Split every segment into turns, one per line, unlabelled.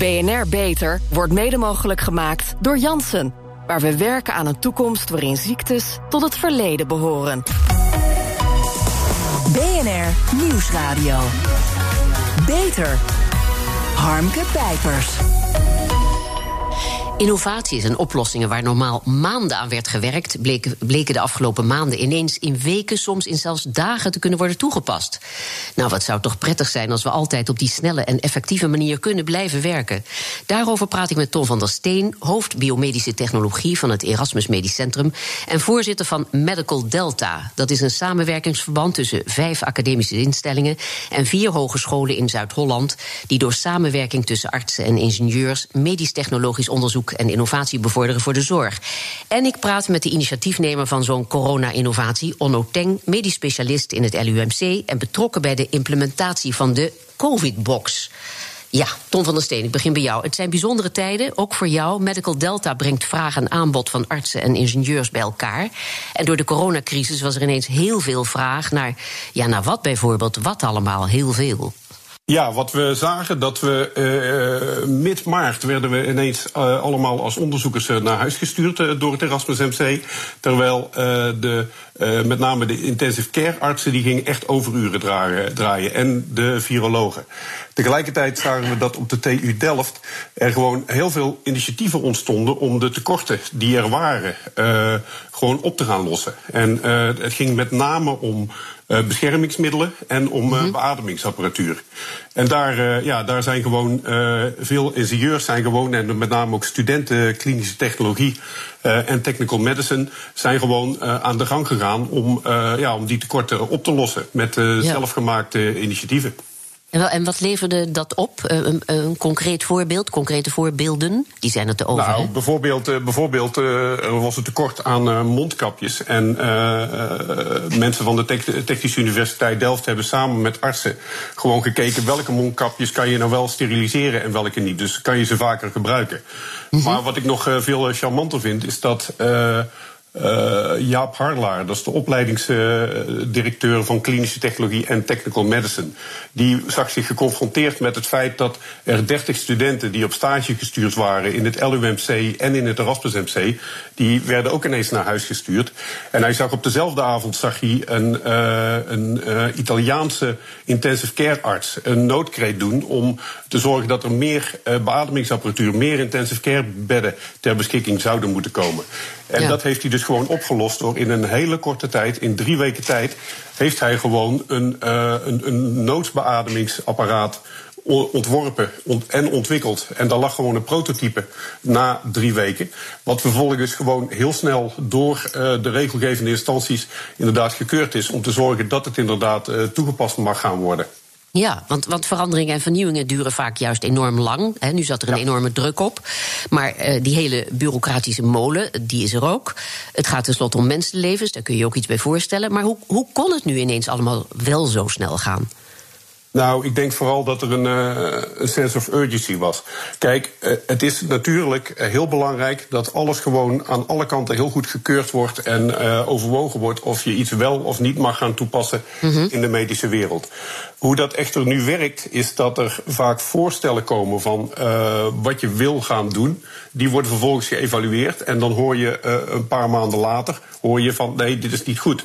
BNR Beter wordt mede mogelijk gemaakt door Janssen. Waar we werken aan een toekomst waarin ziektes tot het verleden behoren.
BNR Nieuwsradio. Beter. Harmke Pijpers.
Innovaties en oplossingen waar normaal maanden aan werd gewerkt, bleken, de afgelopen maanden ineens in weken, soms in zelfs dagen te kunnen worden toegepast. Nou, wat zou toch prettig zijn als we altijd op die snelle en effectieve manier kunnen blijven werken. Daarover praat ik met Tom van der Steen, hoofd biomedische technologie van het Erasmus Medisch Centrum en voorzitter van Medical Delta. Dat is een samenwerkingsverband tussen vijf academische instellingen en vier hogescholen in Zuid-Holland, die door samenwerking tussen artsen en ingenieurs medisch-technologisch onderzoek en innovatie bevorderen voor de zorg. En ik praat met de initiatiefnemer van zo'n corona-innovatie, Onno Teng, medisch specialist in het LUMC en betrokken bij de implementatie van de COVID-box. Ja, Tom van der Steen, ik begin bij jou. Het zijn bijzondere tijden, ook voor jou. Medical Delta brengt vraag en aanbod van artsen en ingenieurs bij elkaar. En door de coronacrisis was er ineens heel veel vraag naar, ja, naar wat bijvoorbeeld, wat allemaal, heel veel.
Ja, wat we zagen, dat we uh, mid-maart werden we ineens uh, allemaal als onderzoekers naar huis gestuurd door het Erasmus MC. Terwijl de, met name de intensive care artsen die gingen echt overuren draaien, draaien en de virologen. Tegelijkertijd zagen we dat op de TU Delft er gewoon heel veel initiatieven ontstonden om de tekorten die er waren gewoon op te gaan lossen. En het ging met name om beschermingsmiddelen en om uh, beademingsapparatuur. En daar, uh, ja, daar zijn gewoon veel ingenieurs zijn gewoon, en met name ook studenten klinische technologie en technical medicine, zijn gewoon aan de gang gegaan om, ja, om die tekorten op te lossen met ja. zelfgemaakte initiatieven.
En wat leverde dat op? Eh, een, een, concreet voorbeeld, concrete voorbeelden? Die zijn er te over.
Nou, bijvoorbeeld, uh, bijvoorbeeld uh, was het tekort aan mondkapjes. En mensen van de Technische Universiteit Delft hebben samen met artsen gewoon gekeken welke mondkapjes kan je nou wel steriliseren en welke niet. Dus kan je ze vaker gebruiken. Mm -hmm. Maar wat ik nog veel charmanter vind, is dat. Uh, Jaap Harlaar, dat is de opleidingsdirecteur van klinische technologie en technical medicine. Die zag zich geconfronteerd met het feit dat er 30 studenten die op stage gestuurd waren in het LUMC en in het Erasmus MC, die werden ook ineens naar huis gestuurd. En hij zag op dezelfde avond zag hij een, uh, een uh, Italiaanse intensive care arts een noodkreet doen om te zorgen dat er meer beademingsapparatuur, meer intensive care bedden ter beschikking zouden moeten komen. En ja. dat heeft hij dus gewoon opgelost door in een hele korte tijd, in drie weken tijd, heeft hij gewoon een, uh, een, een noodsbeademingsapparaat ontworpen en ontwikkeld. En daar lag gewoon een prototype na drie weken. Wat vervolgens gewoon heel snel door uh, de regelgevende instanties inderdaad gekeurd is om te zorgen dat het inderdaad uh, toegepast mag gaan worden.
Ja, want, want veranderingen en vernieuwingen duren vaak juist enorm lang. He, nu zat er een ja. enorme druk op. Maar uh, die hele bureaucratische molen, die is er ook. Het gaat tenslotte om mensenlevens, daar kun je je ook iets bij voorstellen. Maar hoe, hoe kon het nu ineens allemaal wel zo snel gaan?
Nou, ik denk vooral dat er een, een sense of urgency was. Kijk, uh, het is natuurlijk heel belangrijk dat alles gewoon aan alle kanten heel goed gekeurd wordt en uh, overwogen wordt of je iets wel of niet mag gaan toepassen mm -hmm. in de medische wereld. Hoe dat echter nu werkt, is dat er vaak voorstellen komen van wat je wil gaan doen. Die worden vervolgens geëvalueerd en dan hoor je een paar maanden later hoor je van nee, dit is niet goed.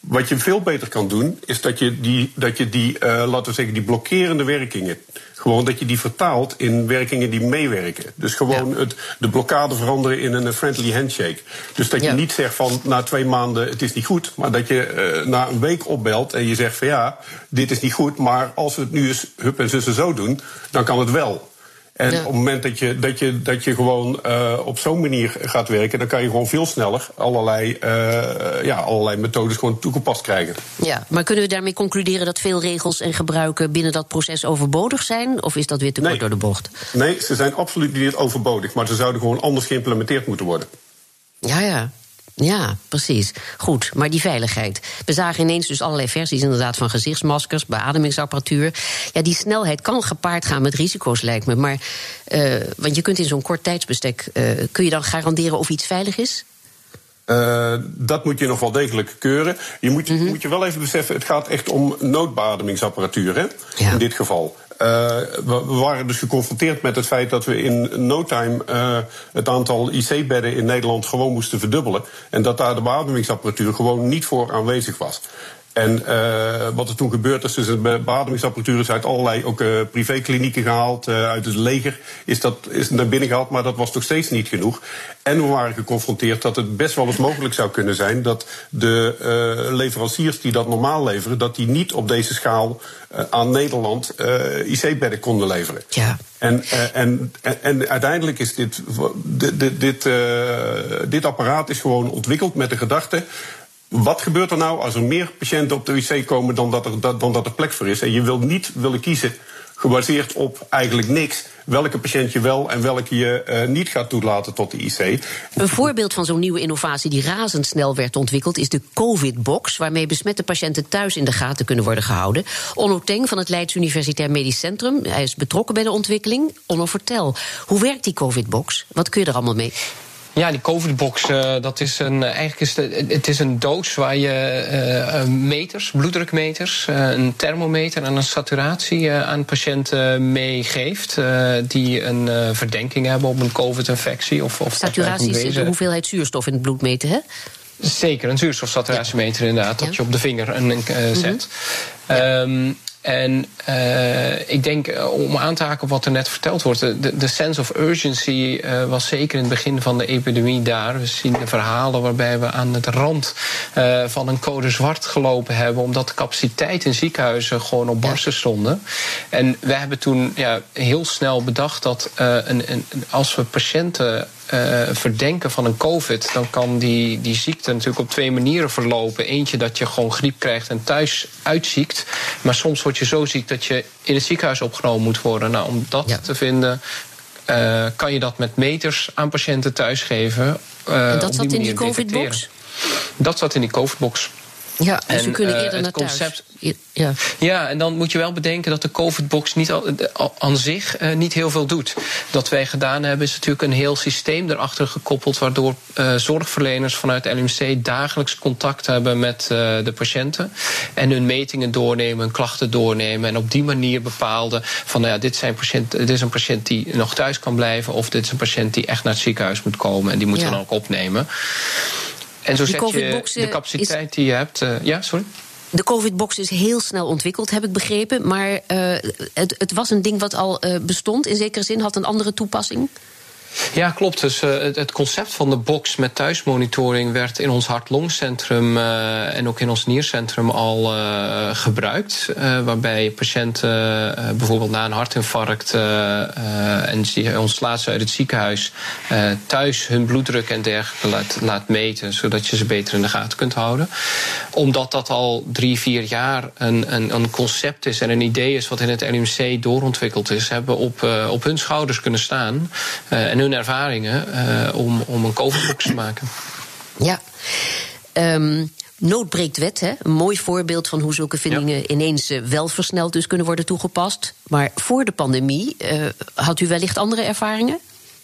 Wat je veel beter kan doen, is dat je die, dat je die uh, laten we zeggen, die blokkerende werkingen. Gewoon dat je die vertaalt in werkingen die meewerken. Dus gewoon ja. het, de blokkade veranderen in een friendly handshake. Dus dat je ja. niet zegt van na twee maanden het is niet goed. Maar dat je uh, na een week opbelt en je zegt van ja, dit is niet goed. Maar als we het nu eens hup en zussen zo doen, dan kan het wel. En ja. op het moment dat je, dat je, dat je gewoon uh, op zo'n manier gaat werken, dan kan je gewoon veel sneller allerlei, uh, ja, allerlei methodes gewoon toegepast krijgen.
Ja, maar kunnen we daarmee concluderen dat veel regels en gebruiken binnen dat proces overbodig zijn? Of is dat weer te kort
nee.
door de bocht?
Nee, ze zijn absoluut niet overbodig, maar ze zouden gewoon anders geïmplementeerd moeten worden.
Ja, ja. Ja, precies. Goed, maar die veiligheid. We zagen ineens dus allerlei versies inderdaad van gezichtsmaskers, beademingsapparatuur. Ja, die snelheid kan gepaard gaan met risico's, lijkt me. Maar, uh, want je kunt in zo'n kort tijdsbestek, uh, kun je dan garanderen of iets veilig is?
Uh, dat moet je nog wel degelijk keuren. Je moet, mm -hmm. moet je wel even beseffen, het gaat echt om noodbeademingsapparatuur hè, ja. in dit geval. We, waren dus geconfronteerd met het feit dat we in no time het aantal IC-bedden in Nederland gewoon moesten verdubbelen. En dat daar de beademingsapparatuur gewoon niet voor aanwezig was. En uh, wat er toen gebeurd is, is de beademingsapparatuur is uit allerlei ook uh, privéklinieken gehaald, uh, uit het leger is dat is naar binnen gehaald, maar dat was nog steeds niet genoeg. En we waren geconfronteerd dat het best wel eens mogelijk zou kunnen zijn dat de leveranciers die dat normaal leveren, dat die niet op deze schaal aan Nederland IC-bedden konden leveren.
Ja.
En, en, en, en, uiteindelijk is dit, dit, dit, dit apparaat is gewoon ontwikkeld met de gedachte wat gebeurt er nou als er meer patiënten op de wc komen dan dat er, dan dat er plek voor is? En je wilt niet willen kiezen gebaseerd op eigenlijk niks. Welke patiënt je wel en welke je uh, niet gaat toelaten tot de IC.
Een voorbeeld van zo'n nieuwe innovatie die razendsnel werd ontwikkeld is de COVID-box, waarmee besmette patiënten thuis in de gaten kunnen worden gehouden. Onno Teng van het Leids Universitair Medisch Centrum, hij is betrokken bij de ontwikkeling. Onno, vertel, hoe werkt die COVID-box? Wat kun je er allemaal mee?
Ja, die COVID-box, uh, dat is een, eigenlijk is het, het is een doos waar je uh, meters, bloeddrukmeters, uh, een thermometer en een saturatie aan patiënten meegeeft. die een verdenking hebben op een COVID-infectie. Of, of
saturatie is de hoeveelheid zuurstof in het bloed meten, hè?
Zeker, een zuurstofsaturatiemeter inderdaad, dat je op de vinger een, zet. Ja. Um, en uh, ik denk, uh, om aan te haken op wat er net verteld wordt, de, de sense of urgency uh, was zeker in het begin van de epidemie daar. We zien de verhalen waarbij we aan het rand van een code zwart gelopen hebben, omdat de capaciteit in ziekenhuizen gewoon op barsten stonden. En we hebben toen ja, heel snel bedacht dat een, een, als we patiënten uh, verdenken van een COVID, dan kan die, die ziekte natuurlijk op twee manieren verlopen. Eentje dat je gewoon griep krijgt en thuis uitziekt. Maar soms word je zo ziek dat je in het ziekenhuis opgenomen moet worden. Nou, om dat te vinden, uh, kan je dat met meters aan patiënten thuis geven.
Uh, en dat zat in die COVID-box?
Dat zat in die COVID-box.
Ja, dus en, we kunnen eerder naar concept, thuis.
Ja. ja, en dan moet je wel bedenken dat de COVID-box niet al, aan zich uh, niet heel veel doet. Wat wij gedaan hebben is natuurlijk een heel systeem erachter gekoppeld... waardoor uh, zorgverleners vanuit LMC dagelijks contact hebben met uh, de patiënten... en hun metingen doornemen, hun klachten doornemen... en op die manier bepaalden van nou ja, dit, zijn patiënt, dit is een patiënt die nog thuis kan blijven... of dit is een patiënt die echt naar het ziekenhuis moet komen... en die moeten we dan ook opnemen. En zo zet je de capaciteit die je hebt... ja, sorry?
De COVID-box is heel snel ontwikkeld, heb ik begrepen. Maar uh, het, het, was een ding wat al uh, bestond. In zekere zin had een andere toepassing.
Ja, klopt. Dus uh, het concept van de box met thuismonitoring werd in ons hart-longcentrum uh, en ook in ons niercentrum al uh, gebruikt. waarbij patiënten bijvoorbeeld na een hartinfarct en die ontslaat ze uit het ziekenhuis thuis hun bloeddruk en dergelijke laat, meten, zodat je ze beter in de gaten kunt houden. Omdat dat al drie, vier jaar een, een, een concept is en een idee is wat in het LMC doorontwikkeld is, hebben op, op hun schouders kunnen staan. en hun ervaringen uh, om, om een COVID-box te maken.
Ja. Um, nood breekt wet, hè? een mooi voorbeeld van hoe zulke vindingen ineens uh, wel versneld dus kunnen worden toegepast. Maar voor de pandemie uh, had u wellicht andere ervaringen?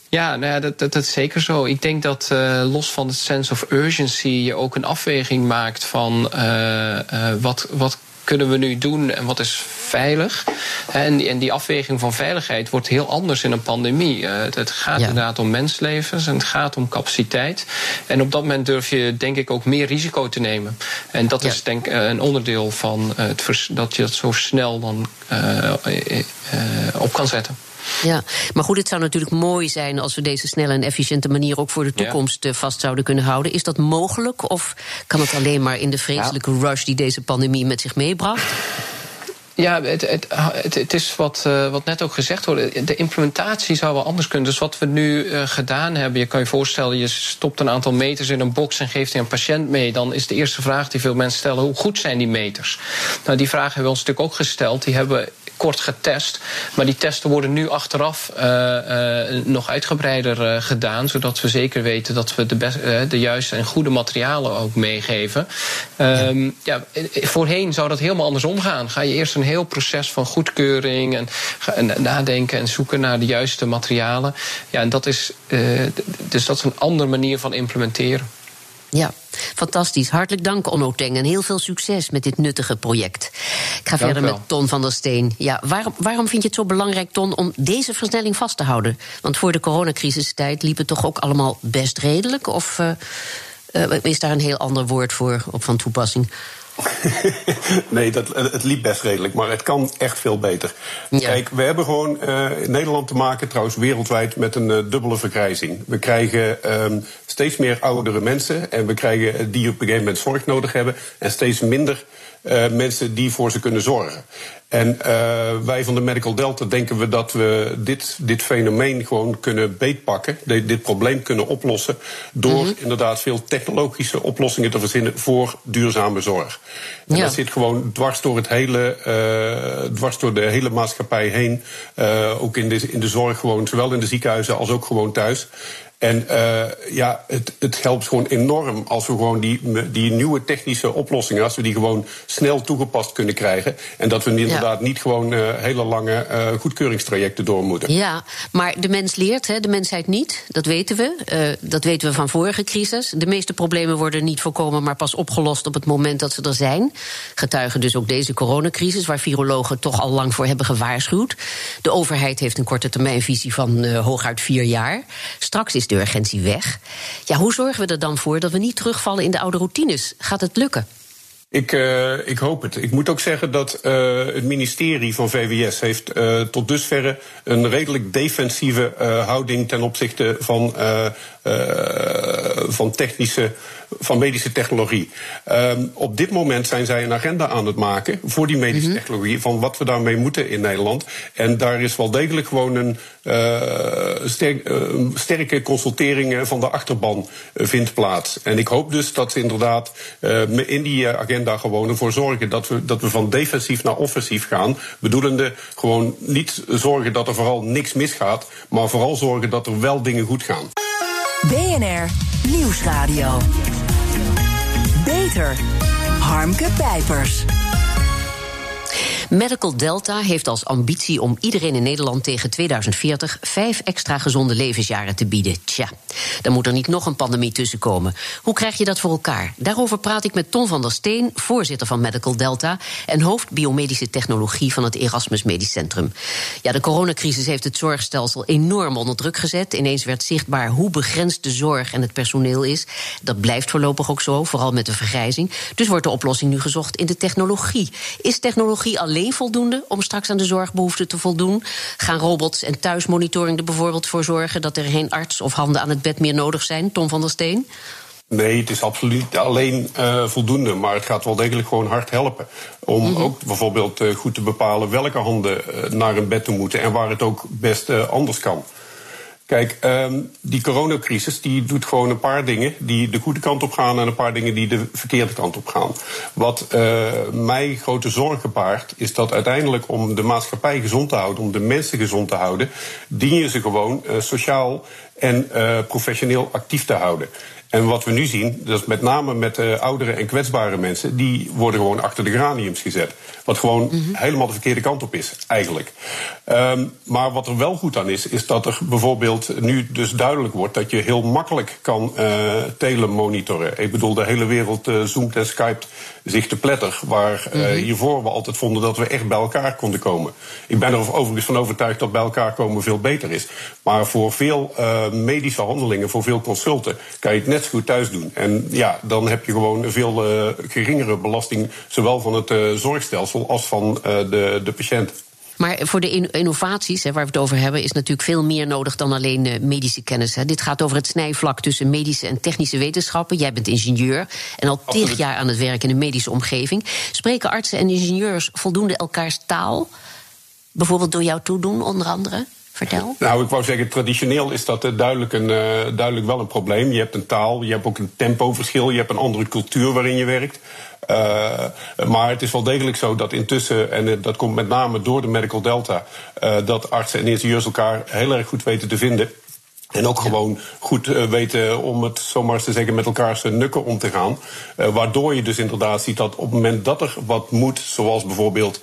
Ja, nou ja dat, dat, dat, is zeker zo. Ik denk dat uh, los van het sense of urgency je ook een afweging maakt van uh, uh, wat, wat kunnen we nu doen en wat is veilig? En die, en die afweging van veiligheid wordt heel anders in een pandemie. Uh, het gaat inderdaad om menslevens en het gaat om capaciteit. En op dat moment durf je denk ik ook meer risico te nemen. En dat is denk ik een onderdeel van het dat je dat zo snel dan uh, op kan zetten.
Ja, maar goed, het zou natuurlijk mooi zijn als we deze snelle en efficiënte manier ook voor de toekomst eh, vast zouden kunnen houden. Is dat mogelijk of kan het alleen maar in de vreselijke rush die deze pandemie met zich meebracht?
Ja, het, het, het, is wat, uh, wat net ook gezegd wordt. De implementatie zou wel anders kunnen. Dus wat we nu uh, gedaan hebben, je kan je voorstellen, je stopt een aantal meters in een box en geeft die een patiënt mee. Dan is de eerste vraag die veel mensen stellen: hoe goed zijn die meters? Nou, die vraag hebben we ons natuurlijk ook gesteld. Die hebben kort getest. Maar die testen worden nu achteraf uh, uh, nog uitgebreider uh, gedaan. Zodat we zeker weten dat we de, best, de juiste en goede materialen ook meegeven. Um, ja. voorheen zou dat helemaal andersom gaan. Ga je eerst een heel proces van goedkeuring en, en nadenken en zoeken naar de juiste materialen. Ja, en dat is, dus dat is een andere manier van implementeren.
Ja, fantastisch. Hartelijk dank, Onno Teng. En heel veel succes met dit nuttige project. Ik ga verder met Ton van der Steen. Ja, waarom, waarom vind je het zo belangrijk, Ton, om deze versnelling vast te houden? Want voor de coronacrisistijd liep het toch ook allemaal best redelijk? Of uh, uh, is daar een heel ander woord voor op van toepassing?
nee, dat, het liep best redelijk, maar het kan echt veel beter. Ja. Kijk, we hebben gewoon uh, in Nederland te maken, trouwens wereldwijd, met een uh, dubbele vergrijzing. We krijgen um, steeds meer oudere mensen en we krijgen die op een gegeven moment zorg nodig hebben en steeds minder uh, mensen die voor ze kunnen zorgen. En uh, wij van de Medical Delta denken we dat we dit, dit fenomeen gewoon kunnen beetpakken, dit, dit probleem kunnen oplossen, door mm -hmm. inderdaad veel technologische oplossingen te verzinnen voor duurzame zorg. En ja. dat zit gewoon dwars door, het hele, uh, dwars door de hele maatschappij heen, uh, ook in de, in de zorg gewoon, zowel in de ziekenhuizen als ook gewoon thuis. En uh, ja, het, het helpt gewoon enorm als we gewoon die, die nieuwe technische oplossingen, als we die gewoon snel toegepast kunnen krijgen. En dat we inderdaad ja. niet gewoon uh, hele lange uh, goedkeuringstrajecten door moeten.
Ja, maar de mens leert, hè, de mensheid niet. Dat weten we. dat weten we van vorige crisis. De meeste problemen worden niet voorkomen, maar pas opgelost op het moment dat ze er zijn. Getuigen dus ook deze coronacrisis, waar virologen toch al lang voor hebben gewaarschuwd. De overheid heeft een korte termijnvisie van hooguit vier jaar. Straks is de urgentie weg. Ja, hoe zorgen we er dan voor dat we niet terugvallen in de oude routines? Gaat het lukken?
Ik, uh, ik hoop het. Ik moet ook zeggen dat uh, het ministerie van VWS heeft uh, tot dusverre een redelijk defensieve houding ten opzichte van, van technische van medische technologie. Um, op dit moment zijn zij een agenda aan het maken voor die medische mm -hmm. technologie, van wat we daarmee moeten in Nederland. En daar is wel degelijk gewoon een uh, sterk, uh, sterke consultering van de achterban vindt plaats. En ik hoop dus dat ze inderdaad in die agenda gewoon ervoor zorgen dat we, dat we van defensief naar offensief gaan. Bedoelende gewoon niet zorgen dat er vooral niks misgaat, maar vooral zorgen dat er wel dingen goed gaan.
BNR Nieuwsradio. Beter. Harmke Pijpers.
Medical Delta heeft als ambitie om iedereen in Nederland tegen 2040 vijf extra gezonde levensjaren te bieden. Tja, dan moet er niet nog een pandemie tussenkomen. Hoe krijg je dat voor elkaar? Daarover praat ik met Ton van der Steen, voorzitter van Medical Delta en hoofd biomedische technologie van het Erasmus Medisch Centrum. Ja, de coronacrisis heeft het zorgstelsel enorm onder druk gezet. Ineens werd zichtbaar hoe begrensd de zorg en het personeel is. Dat blijft voorlopig ook zo, vooral met de vergrijzing. Dus wordt de oplossing nu gezocht in de technologie. Is technologie alleen voldoende om straks aan de zorgbehoeften te voldoen? Gaan robots en thuismonitoring er bijvoorbeeld voor zorgen dat er geen arts of handen aan het bed meer nodig zijn? Tom van der Steen?
Nee, het is absoluut alleen uh, voldoende, maar het gaat wel degelijk gewoon hard helpen. Om mm -hmm. ook bijvoorbeeld uh, goed te bepalen welke handen uh, naar een bed te moeten en waar het ook best anders kan. Kijk, um, die coronacrisis die doet gewoon een paar dingen die de goede kant op gaan en een paar dingen die de verkeerde kant op gaan. Wat uh, mij grote zorgen baart, is dat uiteindelijk om de maatschappij gezond te houden, om de mensen gezond te houden, dien je ze gewoon uh, sociaal en uh, professioneel actief te houden. En wat we nu zien, dat is met name met uh, oudere en kwetsbare mensen, die worden gewoon achter de graniums gezet. Wat gewoon mm -hmm. helemaal de verkeerde kant op is, eigenlijk. Um, maar wat er wel goed aan is, is dat er bijvoorbeeld nu dus duidelijk wordt dat je heel makkelijk kan uh, telemonitoren. Ik bedoel, de hele wereld uh, zoomt en skypt zich te pletter. Waar -hmm. hiervoor we altijd vonden dat we echt bij elkaar konden komen. Ik ben er overigens van overtuigd dat bij elkaar komen veel beter is. Maar voor veel medische handelingen, voor veel consulten, kan je het net goed thuis doen. En ja, dan heb je gewoon een veel uh, geringere belasting, zowel van het uh, zorgstelsel als van uh, de, de patiënt.
Maar voor de innovaties hè, waar we het over hebben, is natuurlijk veel meer nodig dan alleen medische kennis. Hè. Dit gaat over het snijvlak tussen medische en technische wetenschappen. Jij bent ingenieur en al tig jaar aan het werk in een medische omgeving. Spreken artsen en ingenieurs voldoende elkaars taal? Bijvoorbeeld door jou toedoen, onder andere? Vertel.
Nou, ik wou zeggen, traditioneel is dat duidelijk, een, uh, duidelijk wel een probleem. Je hebt een taal, je hebt ook een tempoverschil, je hebt een andere cultuur waarin je werkt. Uh, maar het is wel degelijk zo dat intussen, en dat komt met name door de Medical Delta, uh, dat artsen en ingenieurs elkaar heel erg goed weten te vinden. En ook gewoon goed weten om het zomaar te zeggen met elkaar zijn nukken om te gaan. Uh, waardoor je dus inderdaad ziet dat op het moment dat er wat moet, zoals bijvoorbeeld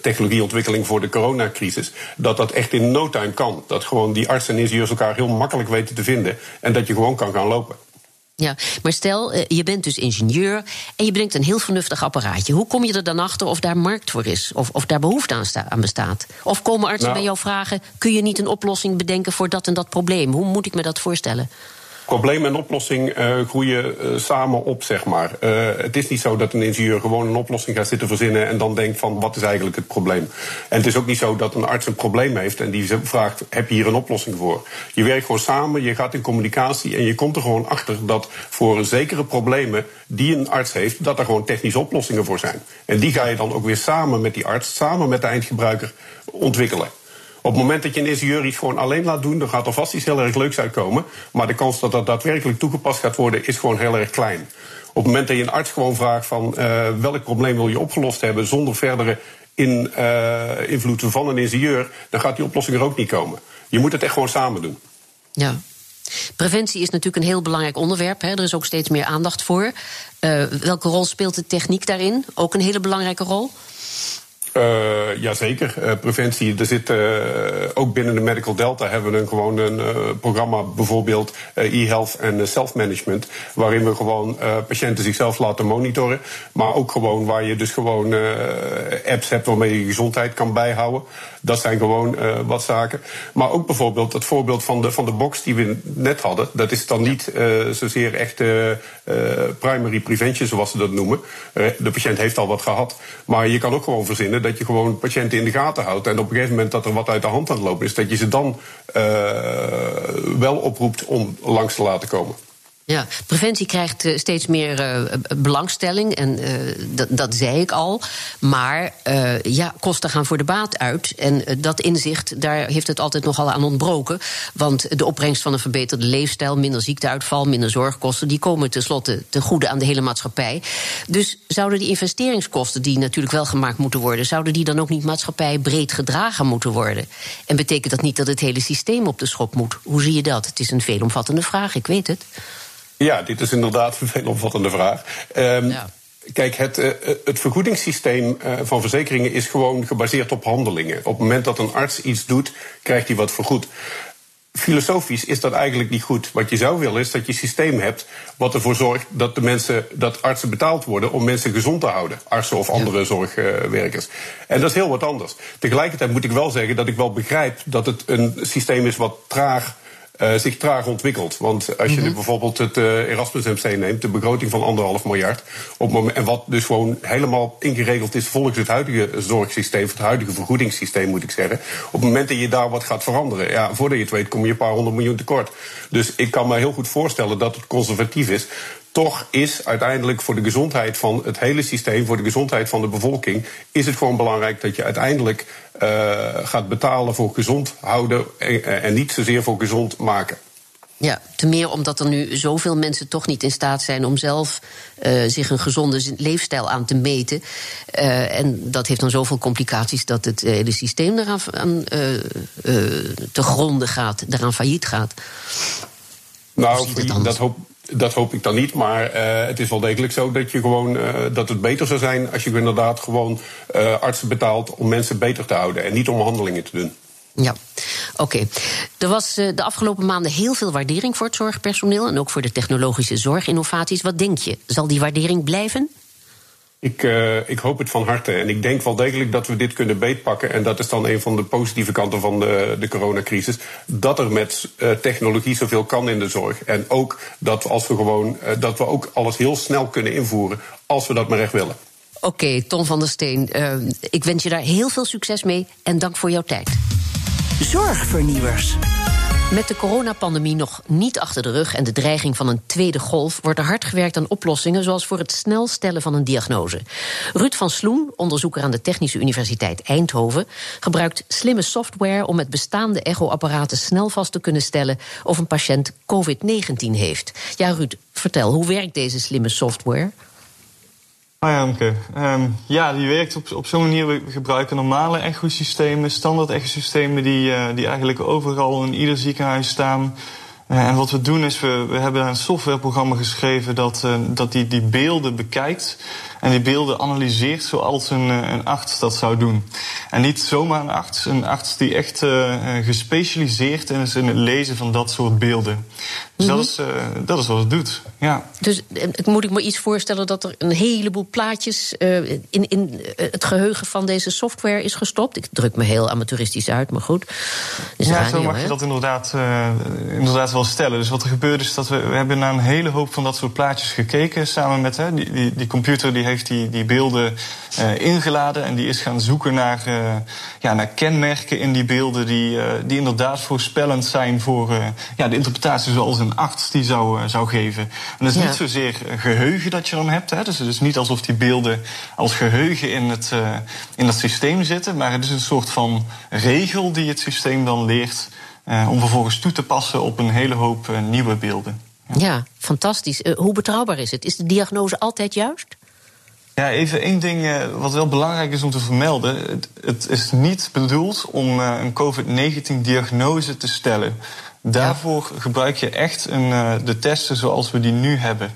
technologieontwikkeling voor de coronacrisis, dat dat echt in no time kan. Dat gewoon die artsen en ingenieurs elkaar heel makkelijk weten te vinden en dat je gewoon kan gaan lopen.
Ja, maar stel, eh, je bent dus ingenieur en je bedenkt een heel vernuftig apparaatje. Hoe kom je er dan achter of daar markt voor is? Of, of daar behoefte aan, aan bestaat? Of komen artsen nou. bij jou vragen: kun je niet een oplossing bedenken voor dat en dat probleem? Hoe moet ik me dat voorstellen?
Probleem en oplossing uh, groeien uh, samen op, zeg maar. Uh, het is niet zo dat een ingenieur gewoon een oplossing gaat zitten verzinnen en dan denkt van wat is eigenlijk het probleem. En het is ook niet zo dat een arts een probleem heeft en die vraagt heb je hier een oplossing voor. Je werkt gewoon samen, je gaat in communicatie en je komt er gewoon achter dat voor zekere problemen die een arts heeft, dat er gewoon technische oplossingen voor zijn. En die ga je dan ook weer samen met die arts, samen met de eindgebruiker ontwikkelen. Op het moment dat je een ingenieur iets gewoon alleen laat doen, dan gaat er vast iets heel erg leuks uitkomen. Maar de kans dat dat daadwerkelijk toegepast gaat worden, is gewoon heel erg klein. Op het moment dat je een arts gewoon vraagt van uh, welk probleem wil je opgelost hebben, zonder verdere in, uh, invloed van een ingenieur, dan gaat die oplossing er ook niet komen. Je moet het echt gewoon samen doen.
Ja. Preventie is natuurlijk een heel belangrijk onderwerp. Hè. Er is ook steeds meer aandacht voor. Uh, welke rol speelt de techniek daarin? Ook een hele belangrijke rol?
Uh, jazeker, uh, preventie. Er zit uh, ook binnen de Medical Delta hebben we een, gewoon een programma, bijvoorbeeld e-health en self-management, waarin we gewoon patiënten zichzelf laten monitoren. Maar ook gewoon waar je dus gewoon apps hebt waarmee je je gezondheid kan bijhouden. Dat zijn gewoon wat zaken. Maar ook bijvoorbeeld het voorbeeld van de, van de box die we net hadden. Dat is dan niet zozeer echt primary prevention, zoals ze dat noemen. de patiënt heeft al wat gehad. Maar je kan ook gewoon verzinnen dat je gewoon patiënten in de gaten houdt. En op een gegeven moment dat er wat uit de hand aan het lopen is, dat je ze dan uh, wel oproept om langs te laten komen.
Ja, preventie krijgt uh, steeds meer uh, belangstelling. En dat, dat zei ik al. Maar ja, kosten gaan voor de baat uit. En dat inzicht, daar heeft het altijd nogal aan ontbroken. Want de opbrengst van een verbeterde leefstijl, minder ziekteuitval, minder zorgkosten, die komen tenslotte ten goede aan de hele maatschappij. Dus zouden die investeringskosten, die natuurlijk wel gemaakt moeten worden, zouden die dan ook niet maatschappij breed gedragen moeten worden? En betekent dat niet dat het hele systeem op de schop moet? Hoe zie je dat? Het is een veelomvattende vraag, ik weet het.
Ja, dit is inderdaad een veel omvattende vraag. Um, ja. Kijk, het, uh, het vergoedingssysteem uh, van verzekeringen is gewoon gebaseerd op handelingen. Op het moment dat een arts iets doet, krijgt hij wat vergoed. Filosofisch is dat eigenlijk niet goed. Wat je zou willen is dat je een systeem hebt wat ervoor zorgt dat de mensen, dat artsen betaald worden om mensen gezond te houden. Artsen of andere ja. zorgwerkers. En dat is heel wat anders. Tegelijkertijd moet ik wel zeggen dat ik wel begrijp dat het een systeem is wat traag uh, zich traag ontwikkelt. Want als je mm -hmm. bijvoorbeeld het uh, Erasmus MC neemt, de begroting van anderhalf miljard, op moment, en wat dus gewoon helemaal ingeregeld is volgens het huidige zorgsysteem, het huidige vergoedingssysteem moet ik zeggen. Op het moment dat je daar wat gaat veranderen, ja, voordat je het weet kom je een paar honderd miljoen tekort. Dus ik kan me heel goed voorstellen dat het conservatief is toch is uiteindelijk voor de gezondheid van het hele systeem, voor de gezondheid van de bevolking, is het gewoon belangrijk dat je uiteindelijk uh, gaat betalen voor gezond houden en, en niet zozeer voor gezond maken.
Ja, te meer omdat er nu zoveel mensen toch niet in staat zijn om zelf uh, zich een gezonde leefstijl aan te meten. Uh, en dat heeft dan zoveel complicaties dat het hele systeem eraan aan, uh, te gronden gaat, eraan failliet gaat.
Nou, dat, dat hoop dat hoop ik dan niet, maar uh, het is wel degelijk zo dat, je gewoon, uh, dat het beter zou zijn als je inderdaad gewoon uh, artsen betaalt om mensen beter te houden en niet om handelingen te doen.
Ja, oké. Er was de afgelopen maanden heel veel waardering voor het zorgpersoneel en ook voor de technologische zorginnovaties. Wat denk je? Zal die waardering blijven?
Ik, uh, ik hoop het van harte. En ik denk wel degelijk dat we dit kunnen beetpakken. En dat is dan een van de positieve kanten van de, de coronacrisis. Dat er met uh, technologie zoveel kan in de zorg. En ook dat, als we gewoon, uh, dat we ook alles heel snel kunnen invoeren. Als we dat maar echt willen.
Oké, okay, Ton van der Steen. ik wens je daar heel veel succes mee. En dank voor jouw tijd.
Zorgvernieuwers.
Met de coronapandemie nog niet achter de rug en de dreiging van een tweede golf wordt er hard gewerkt aan oplossingen zoals voor het snel stellen van een diagnose. Ruud van Sloen, onderzoeker aan de Technische Universiteit Eindhoven, gebruikt slimme software om met bestaande echoapparaten snel vast te kunnen stellen of een patiënt COVID-19 heeft. Ja, Ruud, vertel, hoe werkt deze slimme software?
Hi Amke. Um, ja, die werkt op, op zo'n manier. We gebruiken normale echosystemen, standaard echosystemen die, uh, die eigenlijk overal in ieder ziekenhuis staan. Uh, en wat we doen is, we, we hebben een softwareprogramma geschreven dat, uh, dat die, die beelden bekijkt. En die beelden analyseert zoals een, een arts dat zou doen. En niet zomaar een arts, een arts die echt gespecialiseerd is in het lezen van dat soort beelden. Dus dat, mhm. is, dat is wat het doet. Ja.
Dus moet ik me iets voorstellen dat er een heleboel plaatjes in, in het geheugen van deze software is gestopt? Ik druk me heel amateuristisch uit, maar goed.
ja, zo mag je dat inderdaad, inderdaad wel stellen. Dus wat er gebeurt is dat we, we hebben naar een hele hoop van dat soort plaatjes gekeken. Samen met hè, die, die, die computer die heeft die, die beelden uh, ingeladen. En die is gaan zoeken naar, uh, ja, naar kenmerken in die beelden. Die, uh, die inderdaad voorspellend zijn voor ja, de interpretatie zoals een arts die zou, zou geven. En dat is niet zozeer geheugen dat je dan hebt. Hè. Dus het is niet alsof die beelden als geheugen in het, in dat systeem zitten. Maar het is een soort van regel die het systeem dan leert. Uh, om vervolgens toe te passen op een hele hoop uh, nieuwe beelden.
Ja, fantastisch. Uh, hoe betrouwbaar is het? Is de diagnose altijd juist?
Ja, even één ding wat wel belangrijk is om te vermelden. Het, het is niet bedoeld om een COVID-19-diagnose te stellen. Daarvoor gebruik je echt een, de testen zoals we die nu hebben.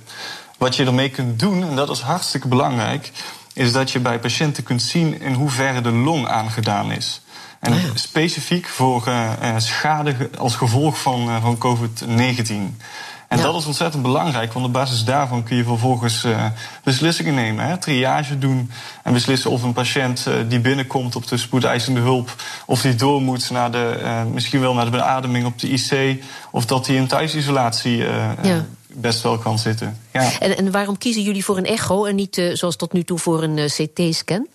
Wat je ermee kunt doen, en dat is hartstikke belangrijk, is dat je bij patiënten kunt zien in hoeverre de long aangedaan is. En ah, specifiek voor uh, schade als gevolg van, uh, van COVID-19. En ja. dat is ontzettend belangrijk, want op basis daarvan kun je vervolgens uh, beslissingen nemen. Hè, triage doen en beslissen of een patiënt uh, die binnenkomt op de spoedeisende hulp, of die door moet naar de, uh, misschien wel naar de beademing op de IC, of dat hij in thuisisolatie ja. best wel kan zitten.
Ja. En, en waarom kiezen jullie voor een echo en niet zoals tot nu toe voor een CT-scan?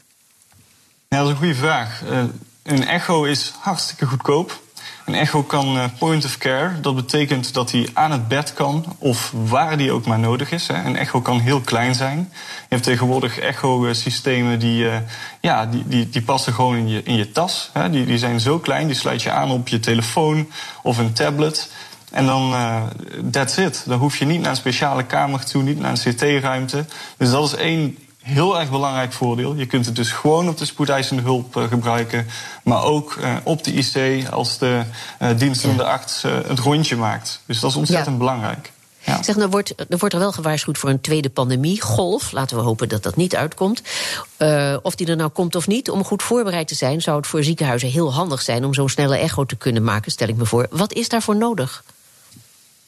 Ja, dat is een goede vraag. Een echo is hartstikke goedkoop. Een echo kan uh, point of care. Dat betekent dat hij aan het bed kan of waar die ook maar nodig is. Een echo kan heel klein zijn. Je hebt tegenwoordig echo-systemen die, uh, ja, die, die, die passen gewoon in je, in je tas. Die, die zijn zo klein, die sluit je aan op je telefoon of een tablet. En dan, that's it. Dan hoef je niet naar een speciale kamer toe, niet naar een CT-ruimte. Dus dat is één heel erg belangrijk voordeel. Je kunt het dus gewoon op de spoedeisende hulp uh, gebruiken. Maar ook uh, op de IC als de uh, dienstdoende arts het rondje maakt. Dus dat is ontzettend ja. belangrijk.
Ja. Zeg, er wordt, er wordt er wel gewaarschuwd voor een tweede pandemiegolf. Laten we hopen dat dat niet uitkomt. of die er nou komt of niet, om goed voorbereid te zijn... zou het voor ziekenhuizen heel handig zijn om zo'n snelle echo te kunnen maken, stel ik me voor. Wat is daarvoor nodig?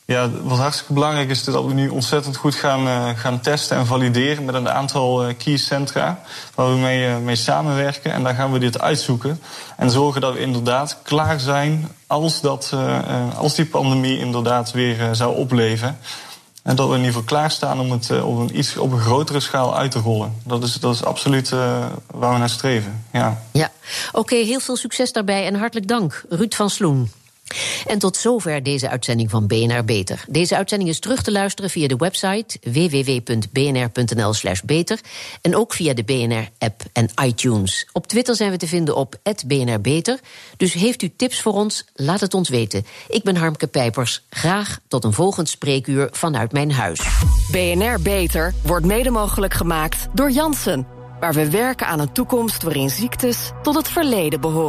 Ja, wat hartstikke belangrijk is, dat we nu ontzettend goed gaan, uh, gaan testen en valideren met een aantal uh, key centra waar we mee, uh, mee samenwerken. En daar gaan we dit uitzoeken en zorgen dat we inderdaad klaar zijn als, dat, als die pandemie inderdaad weer zou opleven. En dat we in ieder geval klaarstaan om het op, een iets, op een grotere schaal uit te rollen. Dat is, dat is absoluut waar we naar streven. Ja,
ja. oké, heel veel succes daarbij en hartelijk dank, Ruud van Sloen. En tot zover deze uitzending van BNR Beter. Deze uitzending is terug te luisteren via de website www.bnr.nl/slash beter. En ook via de BNR-app en iTunes. Op Twitter zijn we te vinden op BNR Beter. Dus heeft u tips voor ons? Laat het ons weten. Ik ben Harmke Pijpers. Graag tot een volgend spreekuur vanuit mijn huis.
BNR Beter wordt mede mogelijk gemaakt door Jansen. Waar we werken aan een toekomst waarin ziektes tot het verleden behoren.